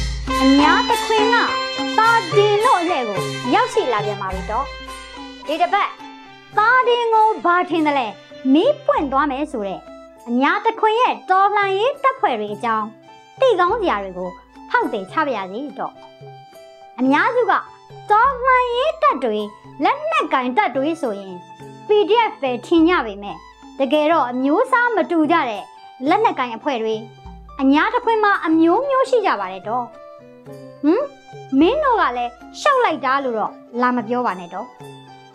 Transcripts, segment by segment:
ာ တင်လို့အလှည့်ကိုရောက်ရှိလာပြန်ပါပြီတော့ဒီတစ်ပတ်သာတင်ကိုဘာထင်တယ်လဲမီးပွင့်သွားမယ်ဆိုတဲ့အညာတခွင်ရဲ့တော်လှန်ရေးတပ်ဖွဲ့တွေအကြောင်းတိကောင်းစရာတွေကိုဖောက်တယ်ချပါရစေတော့အများစုကတော်လှန်ရေးတပ်တွေလက်နက်ကင်တပ်တွေဆိုရင် PDF ပဲထင်ကြပေမဲ့တကယ်တော့အမျိုးအစားမတူကြတဲ့လက်နက်ကင်အဖွဲ့တွေအညာတခွင်မှာအမျိုးမျိုးရှိကြပါတယ်တော့ဟမ် မင်းတို့ကလည်းရှောက်လိုက်တာလို့တော့လာမပြောပါနဲ့တော့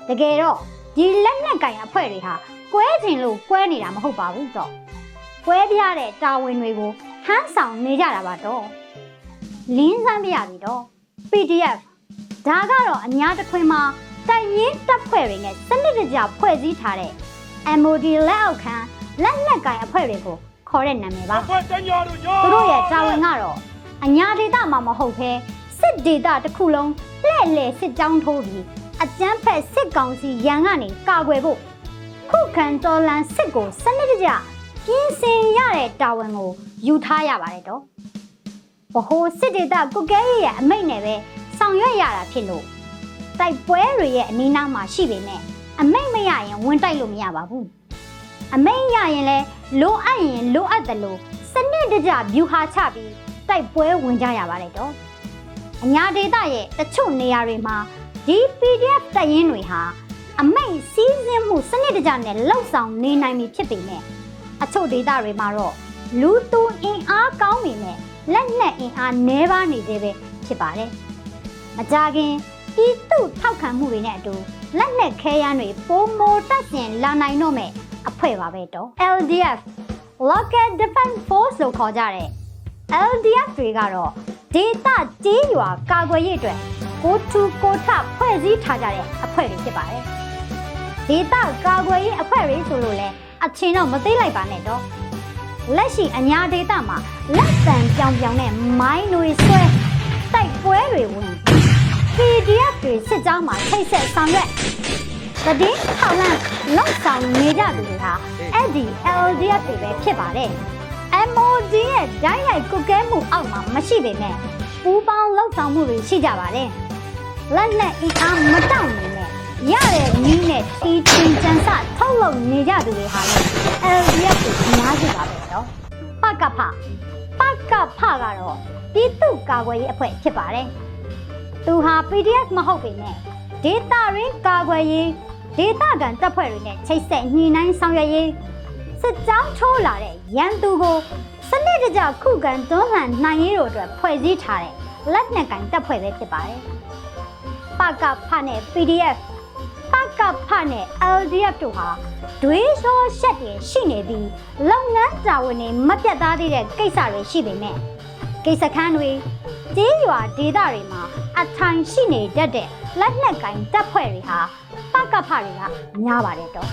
တကယ်တော့ဒီလက်နက်ကင်အဖွဲ့တွေဟာကွဲခြင်းလို့ကွဲနေတာမဟုတ်ပါဘူးတော့ကွဲပြတဲ့တာဝန်တွေကိုထမ်းဆောင်နေကြတာပါတော့လင်းစမ်းပြရပြီတော့ PDF ဒါကတော့အများတစ်ခွင်မှာတိုင်ရင်းတပ်ဖွဲ့တွေနဲ့စနစ်တကျဖွဲ့စည်းထားတဲ့ MOD လက်အောက်ခံလက်နက်ကင်အဖွဲ့တွေကိုခေါ်တဲ့နာမည်ပါသူတို့ရဲ့တာဝန်ကတော့အညာဒေသမှာမဟုတ်ဘဲ စစ်ဒေတာတစ်ခုလုံးလှဲ့လေစစ်ကြောင်းထိုးပြီးအကြမ်းဖက်စစ်ကောင်စီရန်ကနေကာကွယ်ဖို့ခုခံတော်လန်စစ်ကိုစနစ်တကျပြင်ဆင်ရတဲ့တာဝန်ကိုယူထားရပါတယ်တော့ဘဟိုစစ်ဒေတာကုကဲရဲ့အမိတ်နဲ့ပဲဆောင်ရွက်ရတာဖြစ်လို့တိုက်ပွဲတွေရဲ့အနီးနားမှာရှိပေမဲ့အမိတ်မရရင်ဝင်တိုက်လို့မရပါဘူးအမိတ်ရရင်လဲလိုအပ်ရင်လိုအပ်တယ်လို့စနစ်တကျဗျူဟာချပြီးတိုက်ပွဲဝင်ကြရပါတယ်တော့ အညာဒေတာရဲ့တချို့နေရာတွေမှာဒီ PDF တပ်ရင်းတွေဟာအမိတ်စီးဆင်းမှုစနစ်တကျနဲ့လှုပ်ဆောင်နေနိုင်ပြီဖြစ်ပေမဲ့အချို့ဒေတာတွေမှာတော့လူသူအင်အားကောင်းနေနဲ့လက်နက်အင်အားနည်းပါးနေသေးပဲဖြစ်ပါတယ်မကြခင်ဤသူထောက်ခံမှုတွေနဲ့အတူလက်နက်ခဲယမ်းတွေပုံမိုတက်ဆင်လာနိုင်တော့မဲ့အဖွဲ့ပါပဲတော့ LDF Local Defense Force လို့ခေါ်ကြတဲ့ LDF တွေကတော့ ဒေသကြေးရွာကာကွယ်ရေးအတွက်ကိုထူကိုထဖွဲ့စည်းထားကြတဲ့အဖွဲ့တွေဖြစ်ပါတယ်။ဒေသကာကွယ်ရေးအဖွဲ့တွေဆိုလို့လဲအချင်းတော့မသိလိုက်ပါနဲ့တော့။လက်ရှိအညာဒေသမှာလက်တံပြောင်ပြောင်နဲ့မိုင်းတွေဆွဲတိုက်ပွဲတွေဝင် PDF တွေစစ်ကြောင်းမှာထိတ်ဆက်ဆောင်ရွက်တည်င်းထောက်လန့်လောက်ဆောင်နေကြသူတွေဟာအဲ့ဒီ LDF တွေပဲဖြစ်ပါတယ်။ MOD ရဲ့ဓာတ်ရိုက်ကုတ်ကဲမှုအောက်မှာမရှိပေမဲ့ပူးပေါင်းလောက်ဆောင်မှုတွေရှိကြပါတယ်။လက်နဲ့အင်အားမတောင့်နေနဲ့ရတဲ့နည်းနဲ့တီချင်းကြံစထုတ်လုပ်နေကြသူတွေဟာလည်း LDF တွေအများကြီးပါပဲနော်။ပကဖပကဖကတော့ပြည်သူ့ကာကွယ်ရေးအဖွဲ့ဖြစ်ပါတယ်။သူဟာ PDF မဟုတ်ပေမဲ့ဒေတာရင်းကာကွယ်ရေးဒေတာကန်တပ်ဖွဲ့တွေနဲ့ချိတ်ဆက်ညှိနှိုင်းဆောင်ရွက်ရေး စစ်ကြောင်းထိုးလာတဲ့ရန်သူကိုစနစ်တကျခုခံတွန်းလှန်နိုင်ရေးတို့အတွက်ဖွဲ့စည်းထားတဲ့လက်နက်ကန်တပ်ဖွဲ့ပဲဖြစ်ပါတယ်။ပကဖနဲ့ PDF ပကဖနဲ့ LDF တို့ဟာဒွေးစောရှက်တွေရှိနေပြီးလုပ်ငန်းတာဝန်တွေမပြတ်သားသေးတဲ့ကိစ္စတွေရှိပေမဲ့ကိစ္စခန်းတွေကျေးရွာဒေသတွေမှာအထိုင်ရှိနေတတ်တဲ့လက်နက်ကင်တပ်ဖွဲ့တွေဟာပကဖတွေကများပါတယ်တော့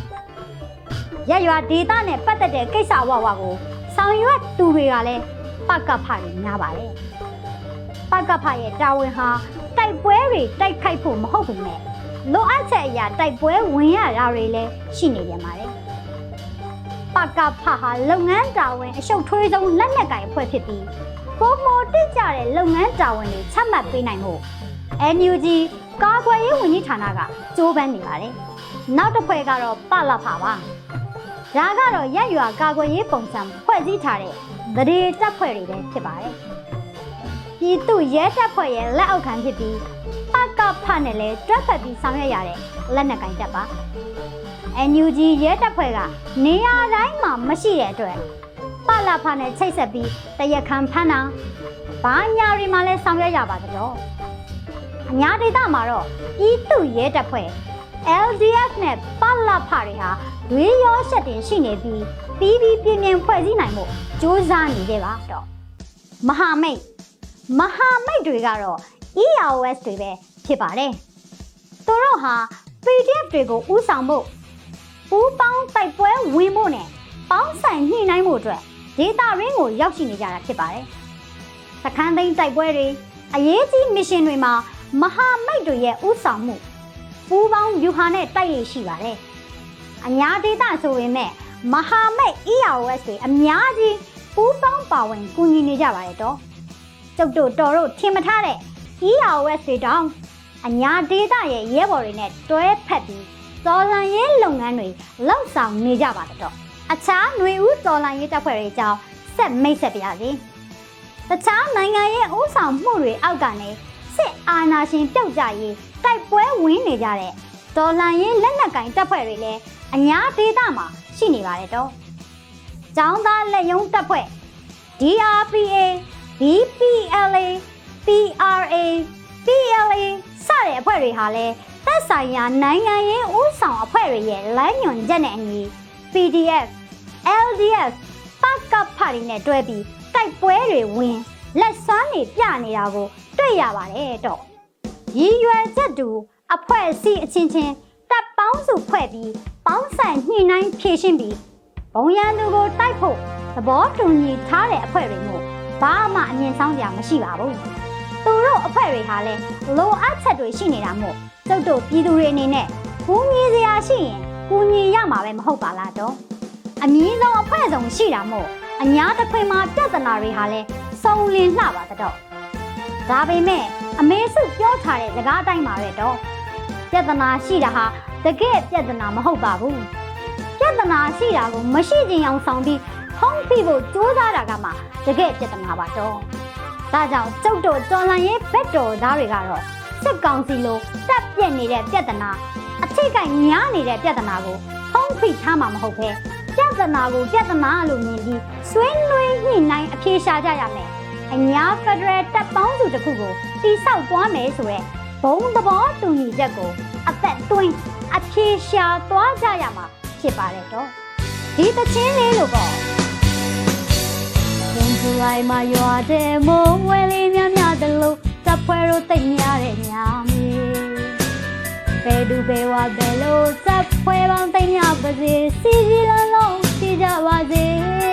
ရရွာဒေသနဲ့ပတ်သက်တဲ့ကိစ္စအဝဝကိုဆောင်ရွက်သူတွေကလည်းပကဖတွေများပါတယ်ပကဖရဲ့တာဝန်ဟာတိုက်ပွဲတွေတိုက်ခိုက်ဖို့မဟုတ်ဘူးနဲ့လိုအပ်ချက်အရာတိုက်ပွဲဝင်ရတာတွေလည်းရှိနေပြန်ပါတယ်ပကဖဟာလုပ်ငန်းတာဝန်အရှုပ်ထွေးဆုံးလက်နက်ကင်အဖွဲ့ဖြစ်ပြီးပုံမတက်ကြတဲ့လုပ်ငန်းတာဝန်တွေချမှတ်ပေးနိုင်ဖို့ NUG ကာကွယ်ရေးဝန်ကြီးဌာနကကြိုးပမ်းနေပါတယ်။နောက်တစ်ဖွဲ့ကတော့ပလဖပါ။ ဒါကတော့ရက်ရွာကာကွယ်ရေးပုံစံဖွဲ့စည်းထားတဲ့ဗရေတပ်ဖွဲ့တွေပဲဖြစ်ပါတယ်။ပြည်သူရဲတပ်ဖွဲ့ရဲ့လက်အောက်ခံဖြစ်ပြီးပကဖနဲ့လည်းတွက်ဖက်ပြီးဆောင်ရွက်ရတဲ့လက်နက်ကင်တပ်ပါ။ NUG ရဲတပ်ဖွဲ့ကနေရာတိုင်းမှာမရှိတဲ့အတွက်ပလဖနဲ့ချိတ်ဆက်ပြီးတရခန်ဖမ်းတာဘာညာတွေမှာလဲဆောင်ရွက်ရပါသလား။အညာဒေသမှာတော့ပြည်သူရဲတပ်ဖွဲ့ LDF နဲ့ပလဖတွေဟာ ဒွေရောရှက်တင်ရှိနေပြီးပြီးပြီးပြင်းပြင်းဖွဲ့စည်းနိုင်မှုစ조사နေကြပါတော့မဟာမိတ်မဟာမိတ်တွေကတော့ EROS တွေပဲဖြစ်ပါတယ်။သူတို့ဟာ PDF တွေကိုဥဆောင်ဖို့ပူးပေါင်းတိုက်ပွဲဝင်ဖို့နဲ့ပေါင်းဆိုင်ညှိနှိုင်းဖို့အတွက်ဒေတာရင်းကိုရောက်ရှိနေကြတာဖြစ်ပါတယ်။စခန်းသိမ်းတိုက်ပွဲတွေအရေးကြီးမစ်ရှင်တွေမှာမဟာမိတ်တွေရဲ့ဥဆောင်မှုပူးပေါင်းယူဟာနဲ့တိုက်ရရှိပါတယ်။ အညာဒေတာဆိုပေမဲ့မဟာမိတ် EROS တွေအများကြီးပူးပေါင်းပါဝင်ကူညီနေကြပါတယ်တော့။ကျုပ်တို့တော်တို့ထင်မထားတဲ့ EROS တွေတောင်အညာဒေတာရဲ့ရဲဘော်တွေနဲ့တွဲဖက်ပြီးစော်လန်ရေးလုပ်ငန်းတွေလှုပ်ဆောင်နေကြပါတယ်တော့။အခြားຫນွေဦးစော်လန်ရေးတပ်ဖွဲ့တွေအကြောင်းဆက်မိတ်ဆက်ပြရစီ။တခြားနိုင်ငံရဲ့ဥဆောင်မှုတွေအောက်ကနေစစ်အာဏာရှင်ပြုတ်ကြရေးတိုက်ပွဲဝင်နေကြတဲ့ဒေါ်လန်ရေးလက်နက်ကင်တပ်ဖွဲ့တွေလည်း အညာဒေတာမှာရှိနေပါတယ်တော့။ကျောင်းသားလက်ယုံတပ်ဖွဲ့ DRPA BPLA PRA PLA စတဲ့အဖွဲ့တွေဟာလည်းသက်ဆိုင်ရာနိုင်ငံရေးဥဆောင်အဖွဲ့တွေရဲ့လမ်းညွှန်ချက်နဲ့အညီ PDF LDF ပတ်ကပ်ဖာတွေနဲ့တွဲပြီးတိုက်ပွဲတွေဝင်လက်စွမ်းတွေပြနေတာကိုတွေ့ရပါတယ်တော့ရည်ရွယ်ချက်တူအဖွဲ့အစည်းအချင်းချင်း တပ်ပေါင်းစုဖွဲ့ပြီးပေါင်းဆိုင်ညှိနှိုင်းဖြည့်ရှင်းပြီးဘုံရန်သူကိုတိုက်ဖို့သဘောတူညီထားတဲ့အဖွဲ့တွေမို့ဘာမှအမြင်ဆောင်ကြမရှိပါဘူးသူတို့အဖွဲ့တွေဟာလည်းလိုအပ်ချက်တွေရှိနေတာမို့ကျုပ်တို့ပြည်သူတွေအနေနဲ့ကူညီစရာရှိရင်ကူညီရမှာပဲမဟုတ်ပါလားတော့အမည်ဆုံးအဖွဲ့ဆုံးရှိတာမို့အညာတစ်ခွင်မှာပြဿနာတွေဟာလည်းစုံလင်လှပါတော့ဒါပေမဲ့အမေစုပြောထားတဲ့စကားအတိုင်းပါပဲတော့ ပြဿနာရှိတာဟာတကယ်ပြဿနာမဟုတ်ပါဘူးပြဿနာရှိတာကိုမရှိခြင်းအောင်ဆောင်ပြီးဖုံးဖိဖို့ကြိုးစားတာကမှတကယ်ပြဿနာပါတော့ဒါကြောင့်ကျုပ်တို့တော်လန်ရေးဘက်တော်သားတွေကတော့စစ်ကောင်စီလိုတက်ပြက်နေတဲ့ပြဿနာအထိတ်ကညားနေတဲ့ပြဿနာကိုဖုံးဖိထားမှာမဟုတ်ပဲပြဿနာကိုပြဿနာလို့မြင်ပြီးဆွေးနွေးညှိနှိုင်းအပြေရှားကြရမယ်အညာဖက်ဒရယ်တပ်ပေါင်းစုတစ်ခုကိုတိဆောက်သွားမယ်ဆိုရက် ဘုံသဘောတူညီချက်ကိုအသက်သွင်းအပြေရှားသွားကြရမှာဖြစ်ပါတယ်တော့ဒီတချင်းလေးလို့ပေါ့ရင်စလိုက်မှာရွာတဲ့မိုးဝဲလေးများများတလို့တပ်ဖွဲ့တို့တိတ်များတဲ့ညမေဘယ်သူဘယ်ဝဘယ်လိုတပ်ဖွဲ့ပေါင်းတိတ်များပါစေစီစီလုံးလုံးရှိကြပါစေ